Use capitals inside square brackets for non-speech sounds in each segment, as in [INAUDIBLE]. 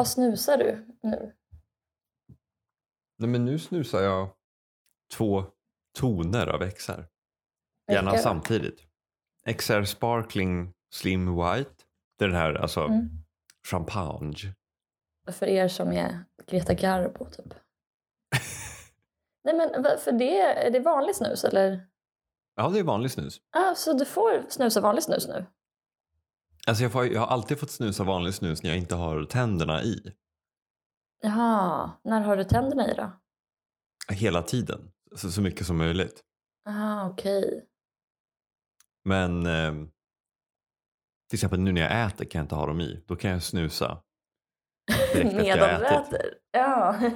Vad, snusar du nu? Nej, men nu snusar jag två toner av XR. Gärna Vilka? samtidigt. XR Sparkling Slim White. Det är den här, alltså Mm. champagne. För er som är Greta Garbo typ. [LAUGHS] Nej men för det, är det vanlig snus eller? Ja, det är vanlig snus. Ah, så du får snusa vanlig snus nu? Alltså jag, får, jag har alltid fått snusa vanlig snus när jag inte har tänderna i. Jaha, när har du tänderna i då? Hela tiden. Så, så mycket som möjligt. Ah, okej. Men eh, till exempel nu när jag äter kan jag inte ha dem i. Då kan jag snusa. [LAUGHS] Direkt efter jag Medan ätit. äter? Ja. [LAUGHS]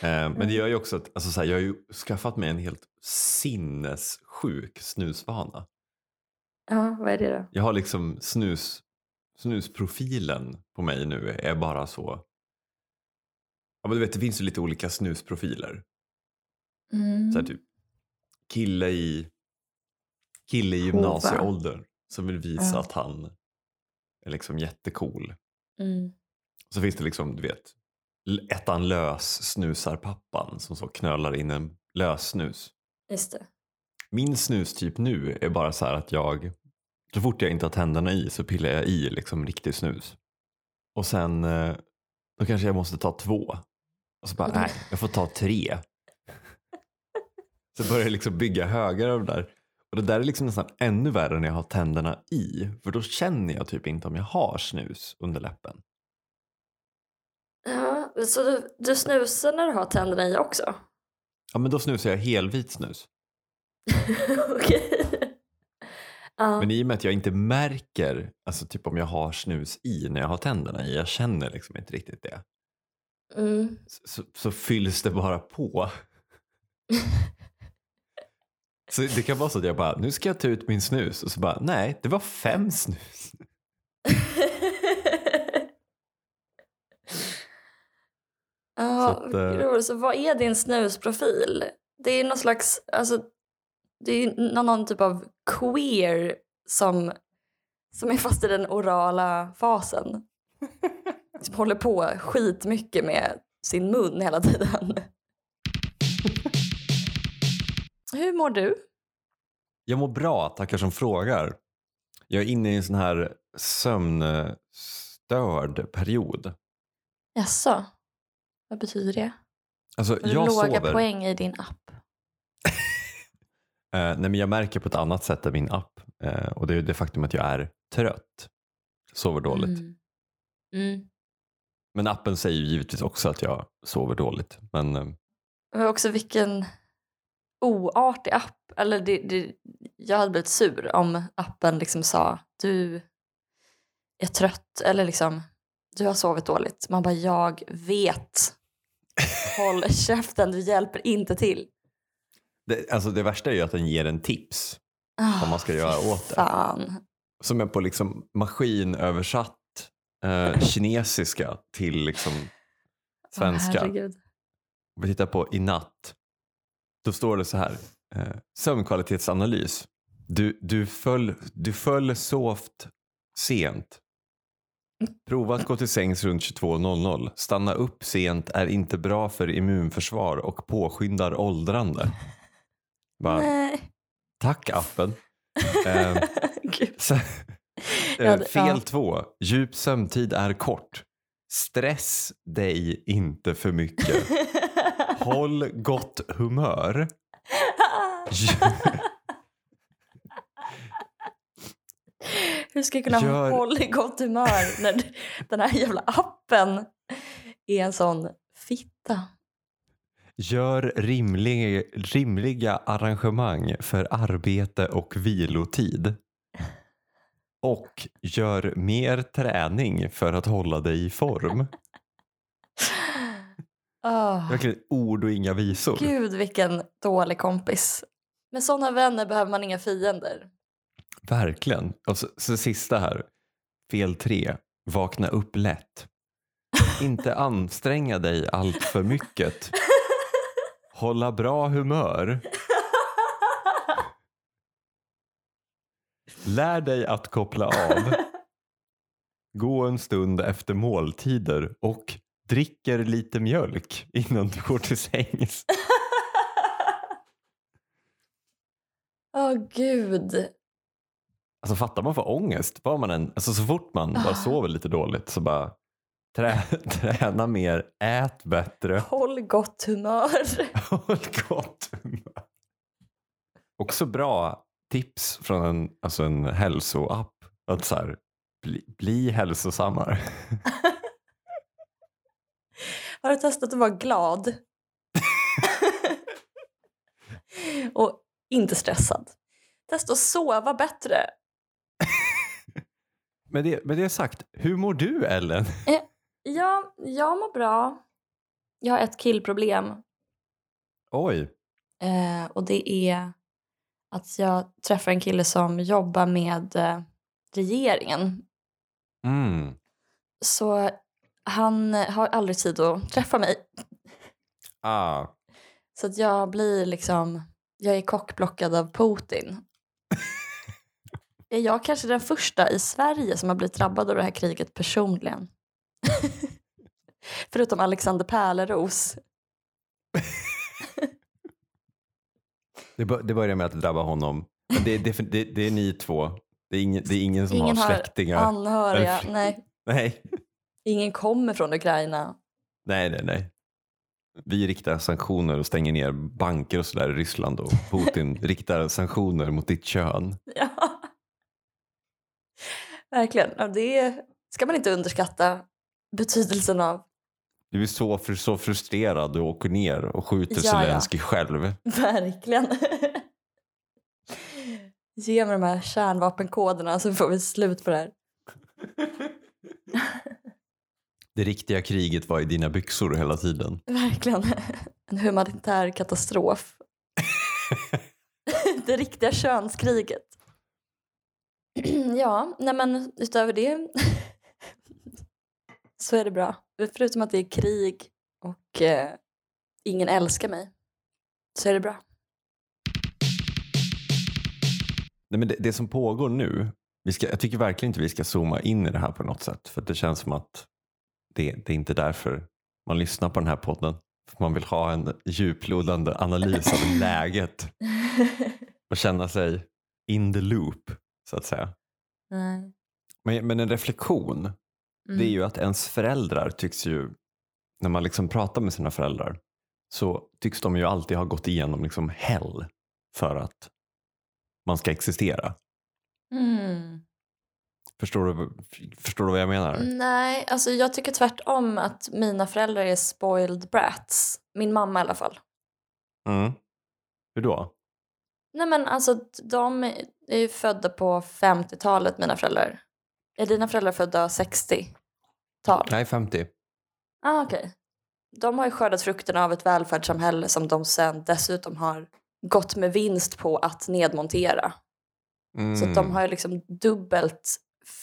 Eh, men det gör ju också att alltså, så här, jag har ju skaffat mig en helt sinnessjuk snusvana. Ja, vad är det då? Jag har liksom snus, snusprofilen på mig nu är bara så. Ja, men du vet, det finns ju lite olika snusprofiler. Mm. Så här, typ kille i, kille i gymnasieåldern som vill visa Ja. att han är liksom jättecool. Mm. Så finns det liksom, du vet, ettan lös snusar-pappan som så knölar in en lös snus. Just det. Min snustyp nu är bara så här att jag, så fort jag inte har tänderna i så pillar jag i liksom riktig snus. Och sen, eh, då kanske jag måste ta två. Och så bara, nej, jag får ta tre. Så börjar jag liksom bygga högar av det där. Och det där är liksom nästan ännu värre när jag har tänderna i. För då känner jag typ inte om jag har snus under läppen. Ja, så du, du snusar när du har tänderna i också? Ja men då snusar jag helvit snus. [LAUGHS] Okej. Ja. Men i och med att jag inte märker alltså typ om jag har snus i när jag har tänderna i, jag känner liksom inte riktigt det. Mm. Så, så fylls det bara på. [LAUGHS] Så det kan vara så att jag bara, nu ska jag ta ut min snus och så bara, nej det var fem [LAUGHS] snus. Ja, Så att, eh, roligt. så vad är din snusprofil? Det är någon slags, alltså, det är någon, någon typ av queer som, som är fast i den orala fasen. [LAUGHS] Som håller på skitmycket med sin mun hela tiden. Hur mår du? Jag mår bra, tackar som frågar. Jag är inne i en sån här sömnstörd period. Jaså? Vad betyder det? Alltså, Har du jag låga sover. poäng i din app? Eh, nej, men jag märker på ett annat sätt än min app. Eh, och det är det faktum att jag är trött. Sover dåligt. Mm. Mm. Men appen säger ju givetvis också att jag sover dåligt. Men eh, Men också vilken oartig app. Eller det, det, jag hade blivit sur om appen liksom sa du är trött eller liksom du har sovit dåligt. Man bara jag vet. Håll [LAUGHS] käften, du hjälper inte till. Det, alltså det värsta är ju att den ger en tips. Vad man ska Ah, göra åt det. Fan. Som är på liksom maskinöversatt eh, kinesiska till liksom svenska. Om vi tittar på i natt. Då står det så här. Eh, sömnkvalitetsanalys. Du, du, föll, du föll sovt sent. Prova att gå till sängs runt 22.00. Stanna upp sent är inte bra för immunförsvar och påskyndar åldrande. Bara, Nej. tack appen. [LAUGHS] Eh, eh, fel två. Djup sömntid är kort. Stress dig inte för mycket. [LAUGHS] Håll gott humör. [LAUGHS] Hur ska jag kunna Gör- hålla gott humör när den här jävla appen är en sån fitta? Gör rimlig, rimliga arrangemang för arbete och vilotid. Och gör mer träning för att hålla dig i form. Oh, [LAUGHS] Verkligen ord och inga visor. Gud vilken dålig kompis. Med såna vänner behöver man inga fiender. Verkligen. Och så, så sista här. Fel tre. Vakna upp lätt. Inte anstränga dig allt för mycket. [LAUGHS] Hålla bra humör. Lär dig att koppla av. gå en stund efter måltider och dricker lite mjölk innan du går till sängs. Åh gud. Alltså fattar man får ångest? Bara man en, alltså, så fort man bara Ah. sover lite dåligt så bara trä, [LAUGHS] träna mer, ät bättre, Håll gott humör. [LAUGHS] håll gott humör. Också bra tips från en, alltså en hälsoapp. Att så här, bli, bli hälsosammare. [LAUGHS] Har du testat att vara glad? Och inte stressad. Testa att sova bättre. Med det, med det sagt, hur mår du Ellen? Ja, jag mår bra. Jag har ett killproblem. Oj, Eh, och det är att jag träffar en kille som jobbar med eh, regeringen. mm. Så han har aldrig tid att träffa mig. ah. Så att jag blir liksom, jag är kockblockad av Putin. [LAUGHS] är jag kanske den första i Sverige som har blivit drabbad av det här kriget personligen? Förutom Alexander Pärleros. det, bör, det börjar med att det drabbar honom. Det, det, det, det är ni två. Det är ingen, det är ingen som Ingen har släktingar. anhöriga. Eller- Nej, Nej. ingen kommer från Ukraina. nej, nej, nej. Vi riktar sanktioner och stänger ner banker och sådär i Ryssland och Putin [LAUGHS] riktar sanktioner mot ditt kön. Ja. Verkligen. Det ska man inte underskatta betydelsen av. Du är så, så frustrerad. Du åker ner och skjuter Ja, ja. Zelensky själv. Verkligen. Ge mig de här kärnvapenkoderna så får vi slut på det här. Det riktiga kriget var i dina byxor hela tiden. Verkligen. En humanitär katastrof. det riktiga könskriget. ja, nej men utöver det så är det bra. Förutom att det är krig och eh, ingen älskar mig så är det bra. Nej, men det, det som pågår nu, vi ska, jag tycker verkligen inte vi ska zooma in i det här på något sätt. För det känns som att det, det är inte därför man lyssnar på den här podden. För man vill ha en djuplodande analys av [LAUGHS] läget [LAUGHS] och känna sig in the loop, så att säga. Nej. Men, men en reflektion, Mm. det är ju att ens föräldrar tycks ju, när man liksom pratar med sina föräldrar, så tycks de ju alltid ha gått igenom liksom hell för att man ska existera. Mm. Förstår du, förstår du vad jag menar? Nej, alltså jag tycker tvärtom att mina föräldrar är spoiled brats. Min mamma i alla fall. Mm. Hur då? Nej men alltså de är ju födda på 50-talet mina föräldrar. Är dina föräldrar födda 60-tal? Nej, 50. Ah, okej. De har ju skördat frukterna av ett välfärdssamhälle som de sen dessutom har gått med vinst på att nedmontera. Mm. Så de har ju liksom dubbelt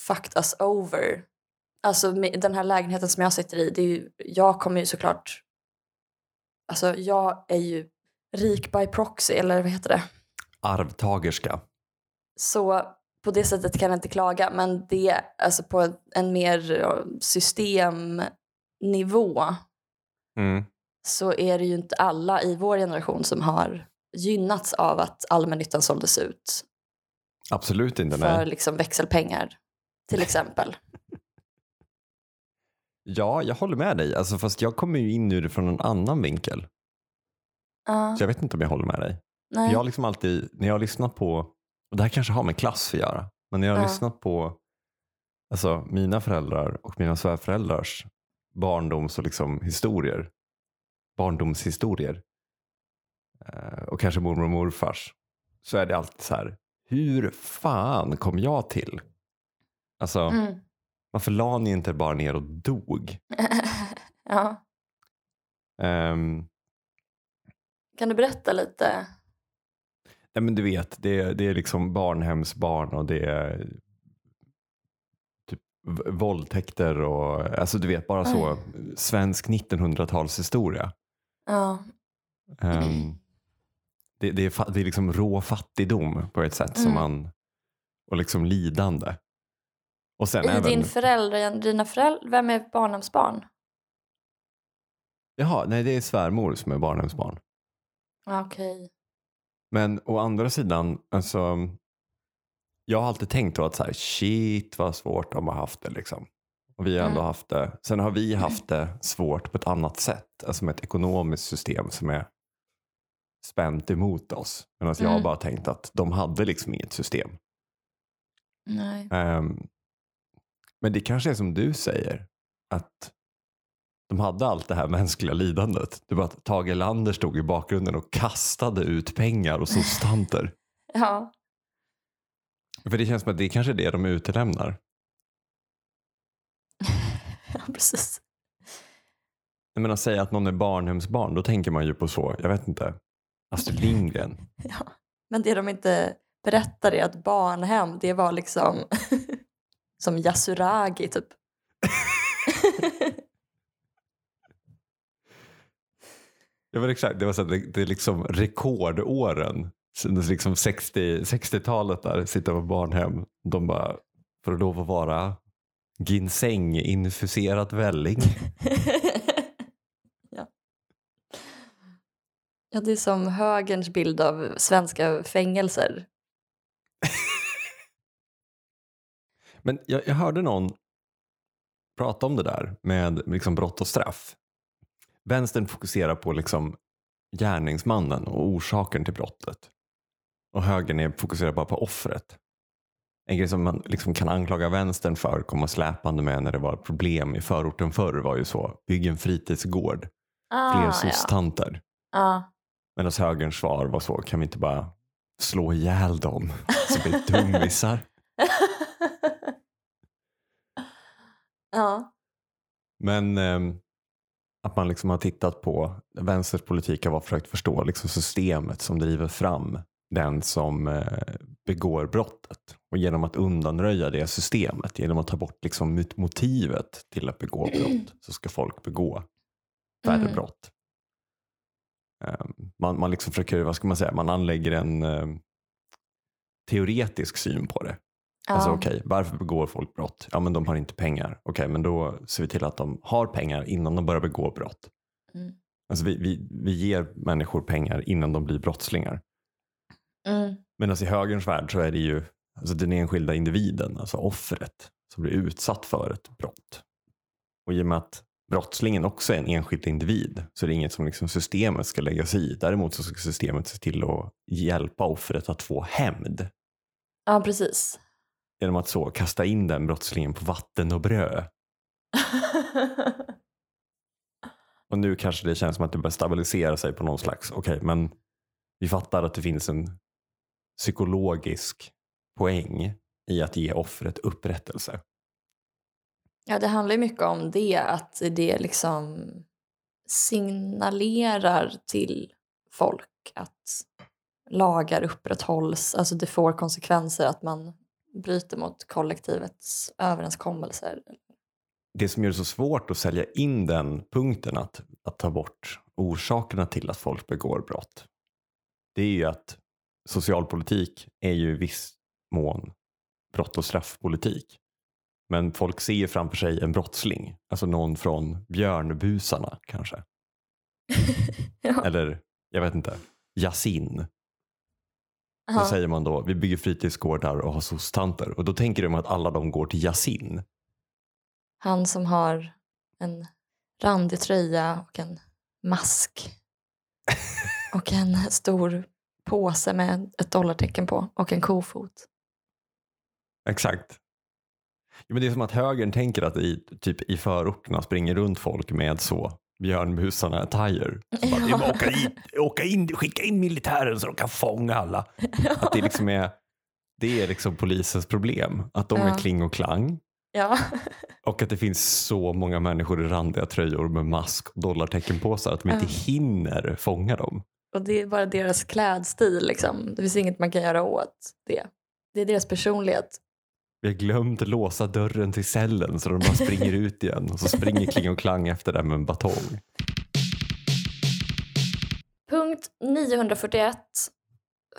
fucked us over. Alltså den här lägenheten som jag sitter i, det är ju, jag kommer ju såklart... Alltså jag är ju rik by proxy, eller vad heter det? Arvtagerska. Så på det sättet kan jag inte klaga, men det alltså på en mer systemnivå Mm. så är det ju inte alla i vår generation som har gynnats av att allmännyttan såldes ut Absolut inte. för Nej. liksom växelpengar till exempel. [LAUGHS] Ja, jag håller med dig. Alltså, fast jag kommer ju in ur det från en annan vinkel. Ja, Så jag vet inte om jag håller med dig. nej. Jag har liksom alltid, när jag har lyssnat på, och det här kanske har med klass att göra, men när jag har Ja. lyssnat på alltså, mina föräldrar och mina svärföräldrars barndoms och liksom historier, barndomshistorier eh, och kanske mormor och morfars, så är det alltid så här, hur fan kom jag till? Alltså, Mm. varför la ni inte bara ner och dog? [LAUGHS] ja. Ehm, Kan du berätta lite? Nej men du vet, det är, det är liksom barnhemsbarn och det är typ våldtäkter och alltså du vet bara så svensk 1900-talshistoria. Ja. Ehm, det, det, är, det är liksom rå fattigdom på ett sätt som Mm. man och liksom lidande. Och sen I även, din föräldrar, dina föräldrar, vem är barnhemsbarn? jaha, nej det är svärmor som är barnhemsbarn. Ah, Okej. Men å andra sidan, alltså, jag har alltid tänkt då att så här, shit vad svårt de har haft det liksom. Och vi har ändå Mm. haft det. Sen har vi haft det svårt på ett annat sätt. Alltså med ett ekonomiskt system som är spänt emot oss. Medan jag har Mm. bara tänkt att de hade liksom inget system. Nej. Ehm, men det kanske är som du säger. Att de hade allt det här mänskliga lidandet. Det var att Tage Erlander stod i bakgrunden och kastade ut pengar och substanter. [LAUGHS] Ja. För det känns som att det är kanske är det de utelämnar. [LAUGHS] ja, precis. Jag menar säga att någon är barnhemsbarn, då tänker man ju på så, jag vet inte, Astrid [LAUGHS] Lindgren. Ja. Men det de inte berättar är att barnhem, det var liksom som Yasuragi typ. Det var exakt, det var så det, det är liksom rekordåren. Liksom 60, 60-talet där, sitta på barnhem. De bara, för att lov att vara ginseng-infuserad välling. [LAUGHS] ja. ja, det är som högerns bild av svenska fängelser. [LAUGHS] Men jag, jag hörde någon prata om det där med liksom brott och straff. Vänstern fokuserar på liksom gärningsmannen och orsaken till brottet. Och högern är fokuserar bara på offret. En grej som man liksom kan anklaga vänstern för, komma släpande med när det var problem i förorten förr var ju så, bygg en fritidsgård, fler Ah, ja. soc-tanter. Ja. Medan högerns svar var så, kan vi inte bara slå ihjäl dem så blir [LAUGHS] dummisar? ja. Men ehm, att man liksom har tittat på vänsters politik har försökt förstå liksom systemet som driver fram den som eh, begår brottet. Och genom att undanröja det systemet, genom att ta bort liksom mot- motivet till att begå brott så ska folk begå färre Mm. brott. Ehm, man, man liksom försöker, vad ska man säga, man anlägger en ehm, teoretisk syn på det. Ja. Alltså okej, varför begår folk brott? Ja men de har inte pengar. Okej, men då ser vi till att de har pengar innan de börjar begå brott. Mm. Alltså vi, vi, vi ger människor pengar innan de blir brottslingar. Mm. Medan i högerns värld så är det ju alltså den enskilda individen, alltså offret, som blir utsatt för ett brott. Och i och med att brottslingen också är en enskild individ så är det inget som liksom systemet ska lägga sig i. Däremot så ska systemet se till att hjälpa offret att få hämnd. ja, precis. Genom att så kasta in den brottslingen på vatten och bröd. [LAUGHS] Och nu kanske det känns som att det börjar stabilisera sig på någon slags, okej men vi fattar att det finns en psykologisk poäng i att ge offret upprättelse. ja, det handlar ju mycket om det, att det liksom signalerar till folk att lagar upprätthålls, alltså det får konsekvenser att man bryter mot kollektivets överenskommelser. Det som gör det så svårt att sälja in den punkten att, att ta bort orsakerna till att folk begår brott. Det är ju att socialpolitik är ju i viss mån brott och straffpolitik. Men folk ser ju framför sig en brottsling, alltså någon från Björnbusarna kanske. [LAUGHS] ja. Eller jag vet inte, Yasin. Då Ja. säger man då, vi bygger fritidsgårdar och har soc-tanter. Och då tänker de att alla de går till Yasin. Han som har en randig tröja och en mask. [LAUGHS] och en stor påse med ett dollartecken på och en kofot. Exakt. Ja, men det är som att högern tänker att i, typ, i förorterna springer runt folk med så björnbusarna attire. Så bara, Ja. åka, in, åka in, skicka in militären så de kan fånga alla. Att det liksom är, det är liksom polisens problem. Att de är Ja. kling och klang. Ja. Och att det finns så många människor i randiga tröjor med mask och dollartecken på sig att de inte Ja. hinner fånga dem. Och det är bara deras klädstil liksom. Det finns inget man kan göra åt det. Det är deras personlighet. Vi har glömt låsa dörren till cellen så de bara springer ut igen och så springer Kling och Klang efter det med en batong. Punkt 941.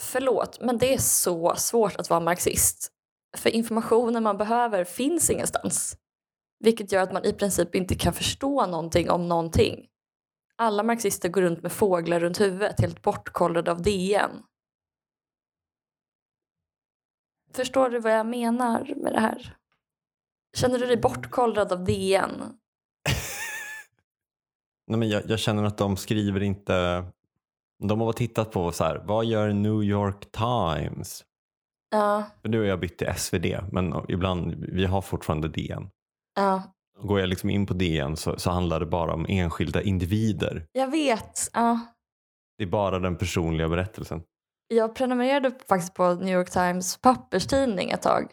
Förlåt, men det är så svårt att vara marxist. För informationen man behöver finns ingenstans. Vilket gör att man i princip inte kan förstå någonting om någonting. Alla marxister går runt med fåglar runt huvudet, helt bortkollade av DN. Förstår du vad jag menar med det här? Känner du dig bortkollrad av DN? [LAUGHS] Nej, men jag, jag känner att de skriver inte... De har tittat på så här, vad gör New York Times? Ja, För nu har jag bytt till SvD, men ibland, vi har fortfarande DN. ja. Går jag liksom in på DN så, så handlar det bara om enskilda individer. Jag vet. Ja. Det är bara den personliga berättelsen. Jag prenumererade faktiskt på New York Times papperstidning ett tag.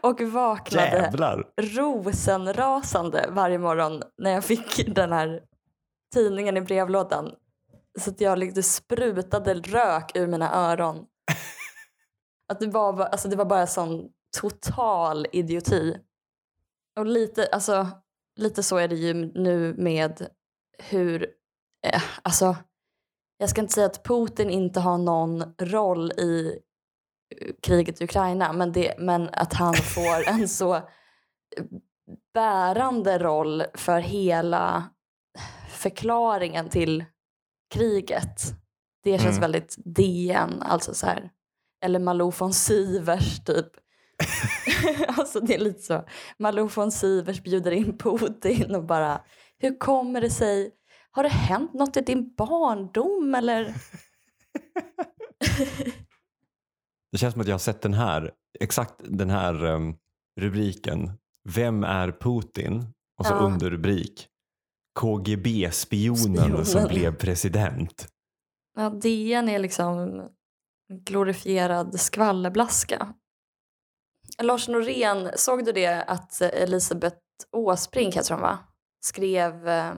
[LAUGHS] och vaknade Jävlar! rosenrasande varje morgon när jag fick den här tidningen i brevlådan. Så att jag liksom sprutade rök ur mina öron. [LAUGHS] Att det, var, alltså det var bara sån total idioti. Och lite, alltså, lite så är det ju nu med hur... Eh, alltså, jag ska inte säga att Putin inte har någon roll i eh, kriget i Ukraina men, det, men att han får en [LAUGHS] så bärande roll för hela förklaringen till kriget. Det känns Mm. väldigt DN, alltså så här. Eller Malou von Sivers typ. [LAUGHS] [LAUGHS] alltså det är lite så. Malou von Sivers bjuder in Putin och bara, hur kommer det sig? Har det hänt något i din barndom eller? [LAUGHS] Det känns som att jag har sett den här, exakt den här em, rubriken. Vem är Putin? Och så Ja. underrubrik. KGB-spionen som blev president. Ja, DN är liksom glorifierad skvallerblaska. Lars Norén, såg du det att Elisabeth Åsbrink, heter hon va? Skrev eh,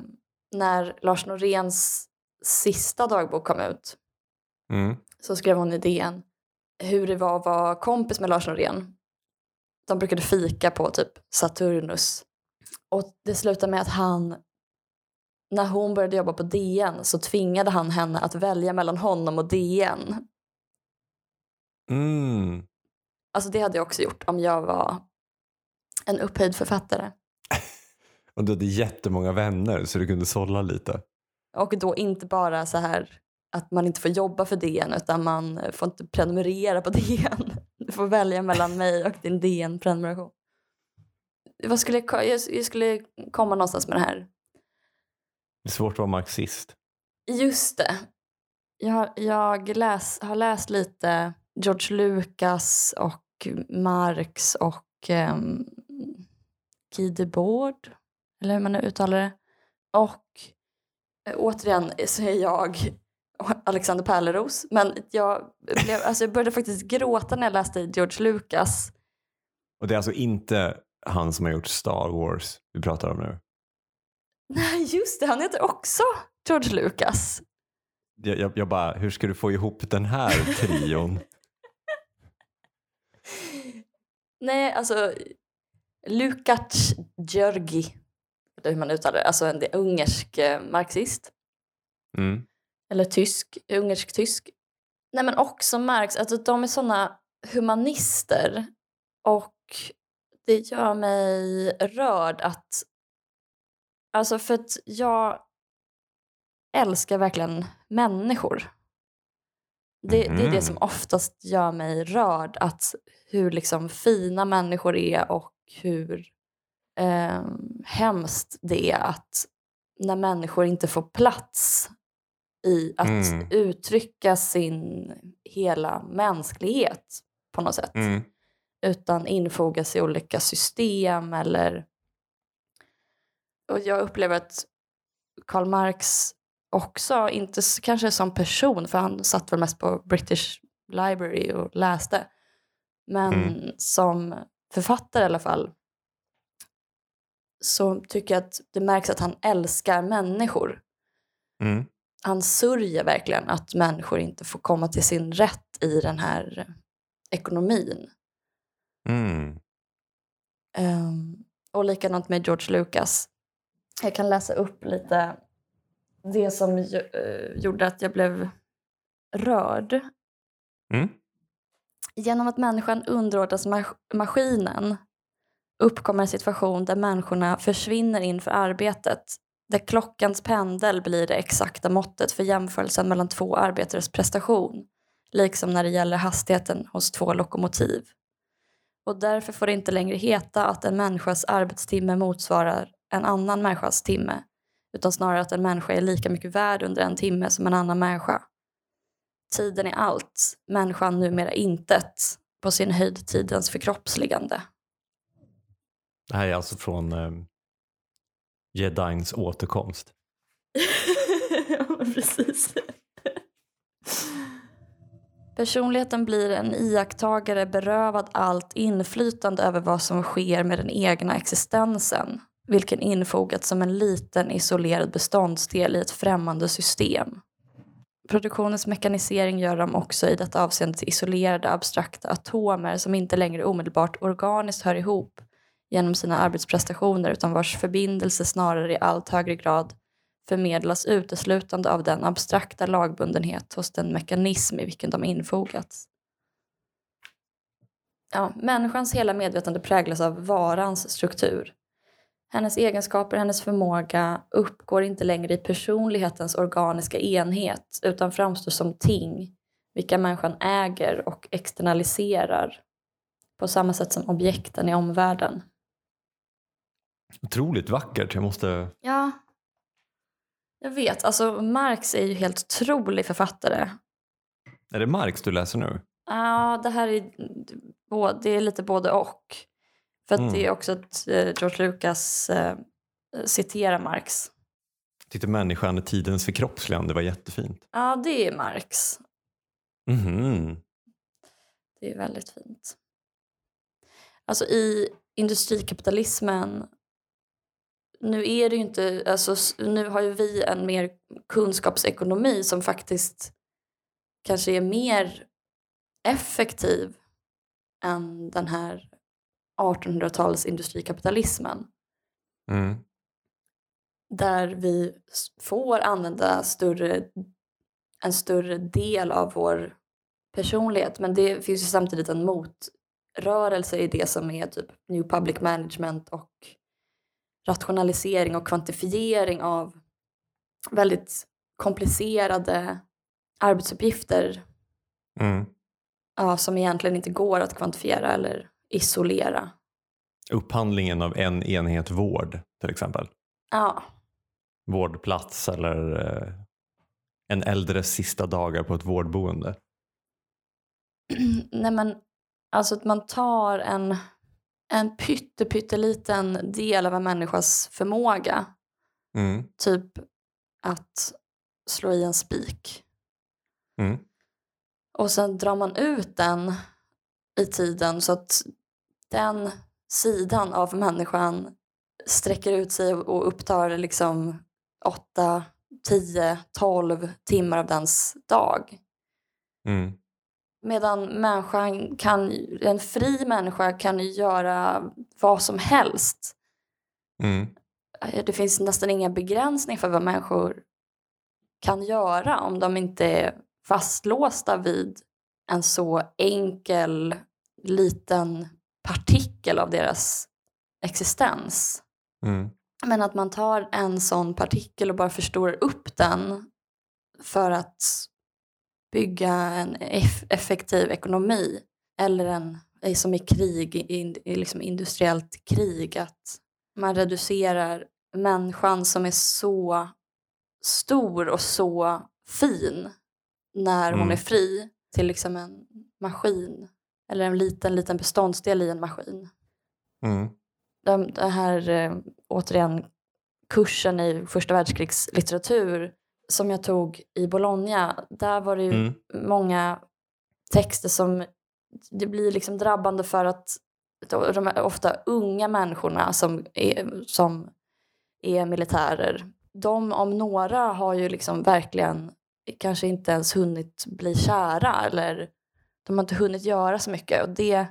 när Lars Noréns sista dagbok kom ut Mm. så skrev hon i DN hur det var att vara kompis med Lars Norén. De brukade fika på typ Saturnus. Och det slutade med att han, när hon började jobba på DN så tvingade han henne att välja mellan honom och DN. Mm. Alltså det hade jag också gjort om jag var en upphöjd författare. Och du hade jättemånga vänner så du kunde sålla lite. Och då inte bara så här att man inte får jobba för DN utan man får inte prenumerera på [LAUGHS] DN. Du får välja mellan mig och din DN-prenumeration. Vad skulle jag, jag skulle komma någonstans med det här. Det är svårt att vara marxist. Just det. Jag, jag läs, har läst lite George Lucas och Marx och um, Guy Debord, eller hur man nu uttalar det. Och eh, återigen så är jag [LAUGHS] Alexander Pärleros. Men jag, blev, alltså jag började faktiskt gråta när jag läste George Lucas. Och det är alltså inte han som har gjort Star Wars vi pratar om nu. Nej, just det, han heter också George Lucas. Jag, jag, jag bara, hur ska du få ihop den här trion? [LAUGHS] Nej, alltså Lukács György, eller hur man uttalar det, alltså en ungersk eh, marxist. Mm. Eller tysk, ungersk-tysk. Nej men också Marx, alltså de är såna humanister. Och det gör mig rörd att... Alltså för att jag älskar verkligen människor. Det, det är det som Mhm. oftast gör mig rörd. Att hur liksom fina människor är och hur eh, hemskt det är att när människor inte får plats i att Mm. uttrycka sin hela mänsklighet på något sätt. Mm. Utan infogas i olika system eller... Och jag upplever att Karl Marx också, inte kanske som person, för han satt väl mest på British Library och läste. Men Mm. som författare i alla fall så tycker jag att det märks att han älskar människor. Mm. Han sörjer verkligen att människor inte får komma till sin rätt i den här ekonomin. Mm. Um, och likadant med George Lucas. Jag kan läsa upp lite det som eh, gjorde att jag blev rörd. Mm. Genom att människan underordnas mas- maskinen uppkommer en situation där människorna försvinner inför arbetet där klockans pendel blir det exakta måttet för jämförelsen mellan två arbetares prestation liksom när det gäller hastigheten hos två lokomotiv. Och därför får det inte längre heta att en människas arbetstimme motsvarar en annan människas timme utan snarare att en människa är lika mycket värd under en timme som en annan människa. Tiden är allt, människan numera intet, på sin höjd tidens förkroppsligande. Det här är alltså från eh, Jedins återkomst. [LAUGHS] ja, precis. Personligheten blir en iakttagare berövad allt inflytande över vad som sker med den egna existensen vilken infogats som en liten isolerad beståndsdel i ett främmande system. Produktionens mekanisering gör dem också i detta avseende till isolerade abstrakta atomer som inte längre omedelbart organiskt hör ihop genom sina arbetsprestationer utan vars förbindelse snarare i allt högre grad förmedlas uteslutande av den abstrakta lagbundenhet hos den mekanism i vilken de infogats. Ja, människans hela medvetande präglas av varans struktur. Hennes egenskaper, hennes förmåga uppgår inte längre i personlighetens organiska enhet utan framstår som ting vilka människan äger och externaliserar på samma sätt som objekten i omvärlden. Otroligt vackert. Jag måste... Ja, jag vet. Alltså Marx är ju helt otrolig författare. Är det Marx du läser nu? Ja, det här är, det är lite både och. För att Mm. det är också att eh, George Lucas eh, citerar Marx. Tyckte människan är tidens förkroppsligande var jättefint. Ja, det är Marx. Mhm. Det är väldigt fint. Alltså i industrikapitalismen nu är det ju inte, alltså nu har ju vi en mer kunskapsekonomi som faktiskt kanske är mer effektiv än den här 1800-tals industrikapitalismen. Mm. där vi får använda större, en större del av vår personlighet. Men det finns ju samtidigt en motrörelse i det som är typ new public management och rationalisering och kvantifiering av väldigt komplicerade arbetsuppgifter Mm. ja, som egentligen inte går att kvantifiera eller isolera. Upphandlingen av en enhet vård till exempel. Ja, Vårdplats eller eh, en äldres sista dagar på ett vårdboende. [CLEARS THROAT] Nej men alltså att man tar en, en pytte, pytteliten del av en människas förmåga. Mm. Typ att slå i en spik. Mm. Och sen drar man ut den i tiden så att den sidan av människan sträcker ut sig och upptar liksom 8, 10, 12 timmar av dens dag. Mm. Medan människan kan, en fri människa kan göra vad som helst. Mm. Eh, Det finns nästan inga begränsningar för vad människor kan göra om de inte är fastlåsta vid en så enkel liten partikel av deras existens. Mm. Men att man tar en sån partikel och bara förstorar upp den för att bygga en eff- effektiv ekonomi. Eller en, som i krig, i, i liksom industriellt krig, att man reducerar människan som är så stor och så fin när hon Mm. är fri till liksom en maskin. Eller en liten, liten beståndsdel i en maskin Mm. de, den här, eh, återigen, kursen i första världskrigslitteratur som jag tog i Bologna, där var det ju Mm. många texter som det blir liksom drabbande för att de ofta unga människorna som är, som är militärer. De om några har ju liksom verkligen kanske inte ens hunnit bli kära eller de har inte hunnit göra så mycket och det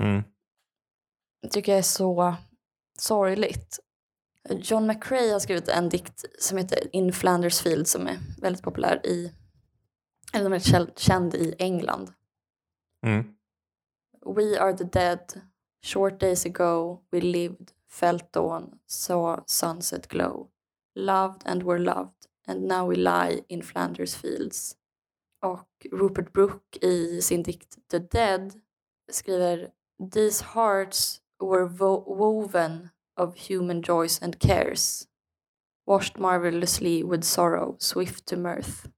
Mm. tycker jag är så sorgligt. John McCrae har skrivit en dikt som heter In Flanders Field som är väldigt populär i, eller den är känd i England. Mm. We are the dead. Short days ago we lived, felt dawn, saw sunset glow. Loved and were loved and now we lie in Flanders fields. Och Rupert Brooke i sin dikt The Dead skriver These hearts were wo- woven of human joys and cares, washed marvelously with sorrow, swift to mirth.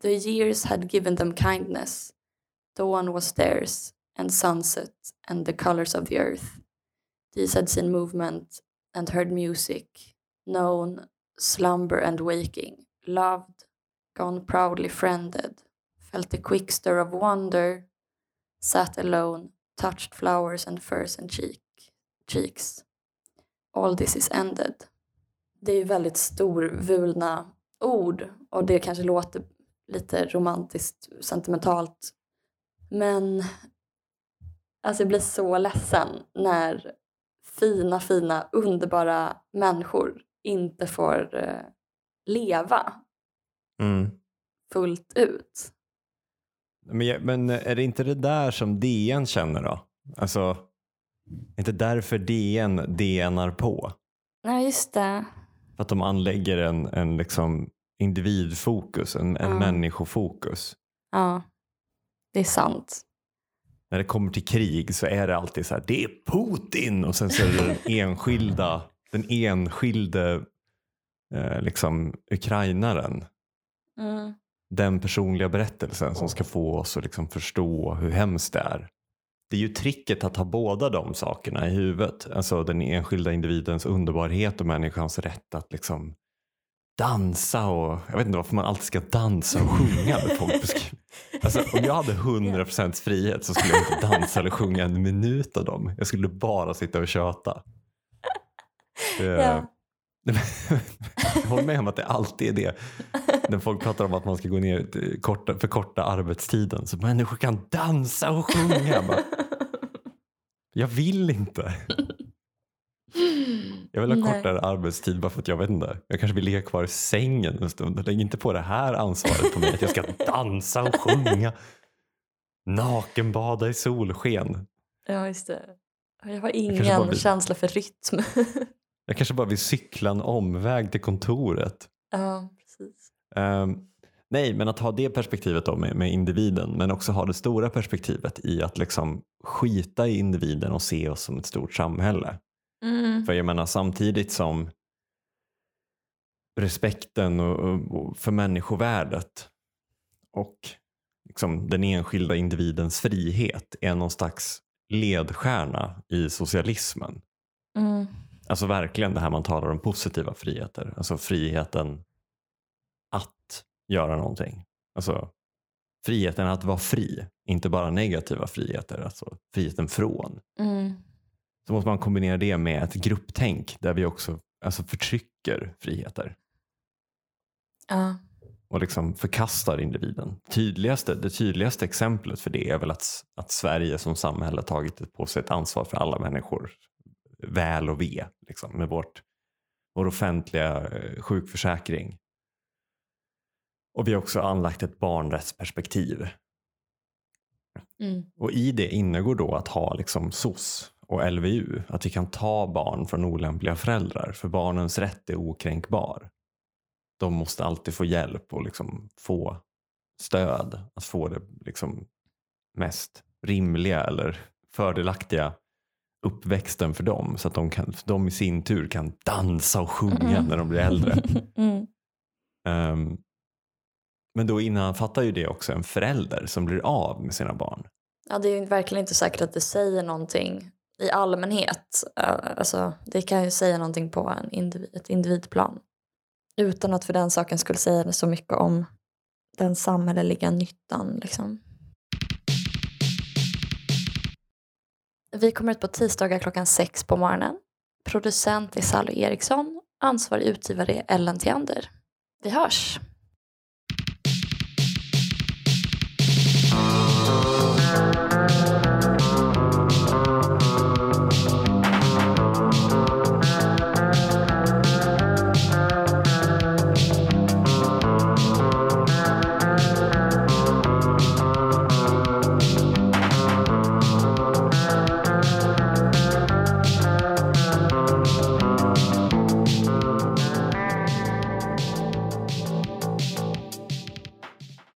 The years had given them kindness, dawn was theirs, and sunset, and the colors of the earth. These had seen movement and heard music, known slumber and waking, loved, gone proudly friended, felt a quick stir of wonder, sat alone, touched flowers and furs and cheek, cheeks. All this is ended. Det är ju väldigt storvulna ord och det kanske låter lite romantiskt, sentimentalt. Men alltså jag blir så ledsen när fina, fina, underbara människor inte får eh, leva Mm. fullt ut. Men, men är det inte det där som DN känner då? Alltså, är inte därför DN DNar på? Nej, just det. För att de anlägger en, en liksom individfokus, en, en Ja. människofokus. Ja, det är sant. När det kommer till krig så är det alltid så här, det är Putin och sen så är det den [LAUGHS] enskilda, den enskilde eh, liksom ukrainaren. Mm. Den personliga berättelsen som ska få oss att liksom förstå hur hemskt det är. Det är ju tricket att ha båda de sakerna i huvudet. Alltså den enskilda individens underbarhet och människans rätt att liksom dansa och jag vet inte varför man alltid ska dansa och sjunga med folk beskriver. [LAUGHS] Alltså, om jag hade 100% frihet så skulle jag inte dansa eller sjunga en minut av dem. Jag skulle bara sitta och köta. [LAUGHS] Ja. [LAUGHS] jag håller med om att det alltid är det. När folk pratar om att man ska gå ner korta, förkorta arbetstiden så människor kan dansa och sjunga. Bara, jag vill inte. Jag vill ha Nej. kortare arbetstid bara för att jag vet inte. Jag kanske vill ligga kvar i sängen en stund. Lägg inte på det här ansvaret på mig att jag ska [LAUGHS] dansa och sjunga. Nakenbada i solsken. Ja, just det. Jag har ingen bara vill- känsla för rytm. Jag kanske bara vill cykla en omväg till kontoret. ja, precis. Ehm, nej, men att ha det perspektivet då med, med individen men också ha det stora perspektivet i att liksom skita i individen och se oss som ett stort samhälle. Mm. För jag menar samtidigt som respekten och, och, för människovärdet och liksom den enskilda individens frihet är någon slags ledstjärna i socialismen. Mm. Alltså verkligen det här man talar om positiva friheter. Alltså friheten göra någonting. Alltså friheten att vara fri. Inte bara negativa friheter. Alltså friheten från. Mm. Så måste man kombinera det med ett grupptänk där vi också alltså, förtrycker friheter. Ja. Och liksom förkastar individen. Tydligaste, det tydligaste exemplet för det är väl att, att Sverige som samhälle tagit på sig ett ansvar för alla människor väl och ve. Liksom, med vårt, vår offentliga eh, sjukförsäkring. Och vi har också anlagt ett barnrättsperspektiv. Mm. Och i det ingår då att ha liksom SOS och LVU. Att vi kan ta barn från olämpliga föräldrar. För barnens rätt är okränkbar. De måste alltid få hjälp och liksom få stöd. Att få det liksom mest rimliga eller fördelaktiga uppväxten för dem. Så att de, kan, de i sin tur kan dansa och sjunga Mm. när de blir äldre. [LAUGHS] Mm. Ehm, men då innefattar ju det också en förälder som blir av med sina barn. Ja, det är ju verkligen inte säkert att det säger någonting i allmänhet. Alltså, det kan ju säga någonting på en individ, ett individplan. Utan att för den saken skulle säga så mycket om den samhälleliga nyttan. Liksom. Vi kommer ut på tisdagar klockan sex på morgonen. Producent är Sally Eriksson. Ansvarig utgivare är Ellen Theander. Vi hörs!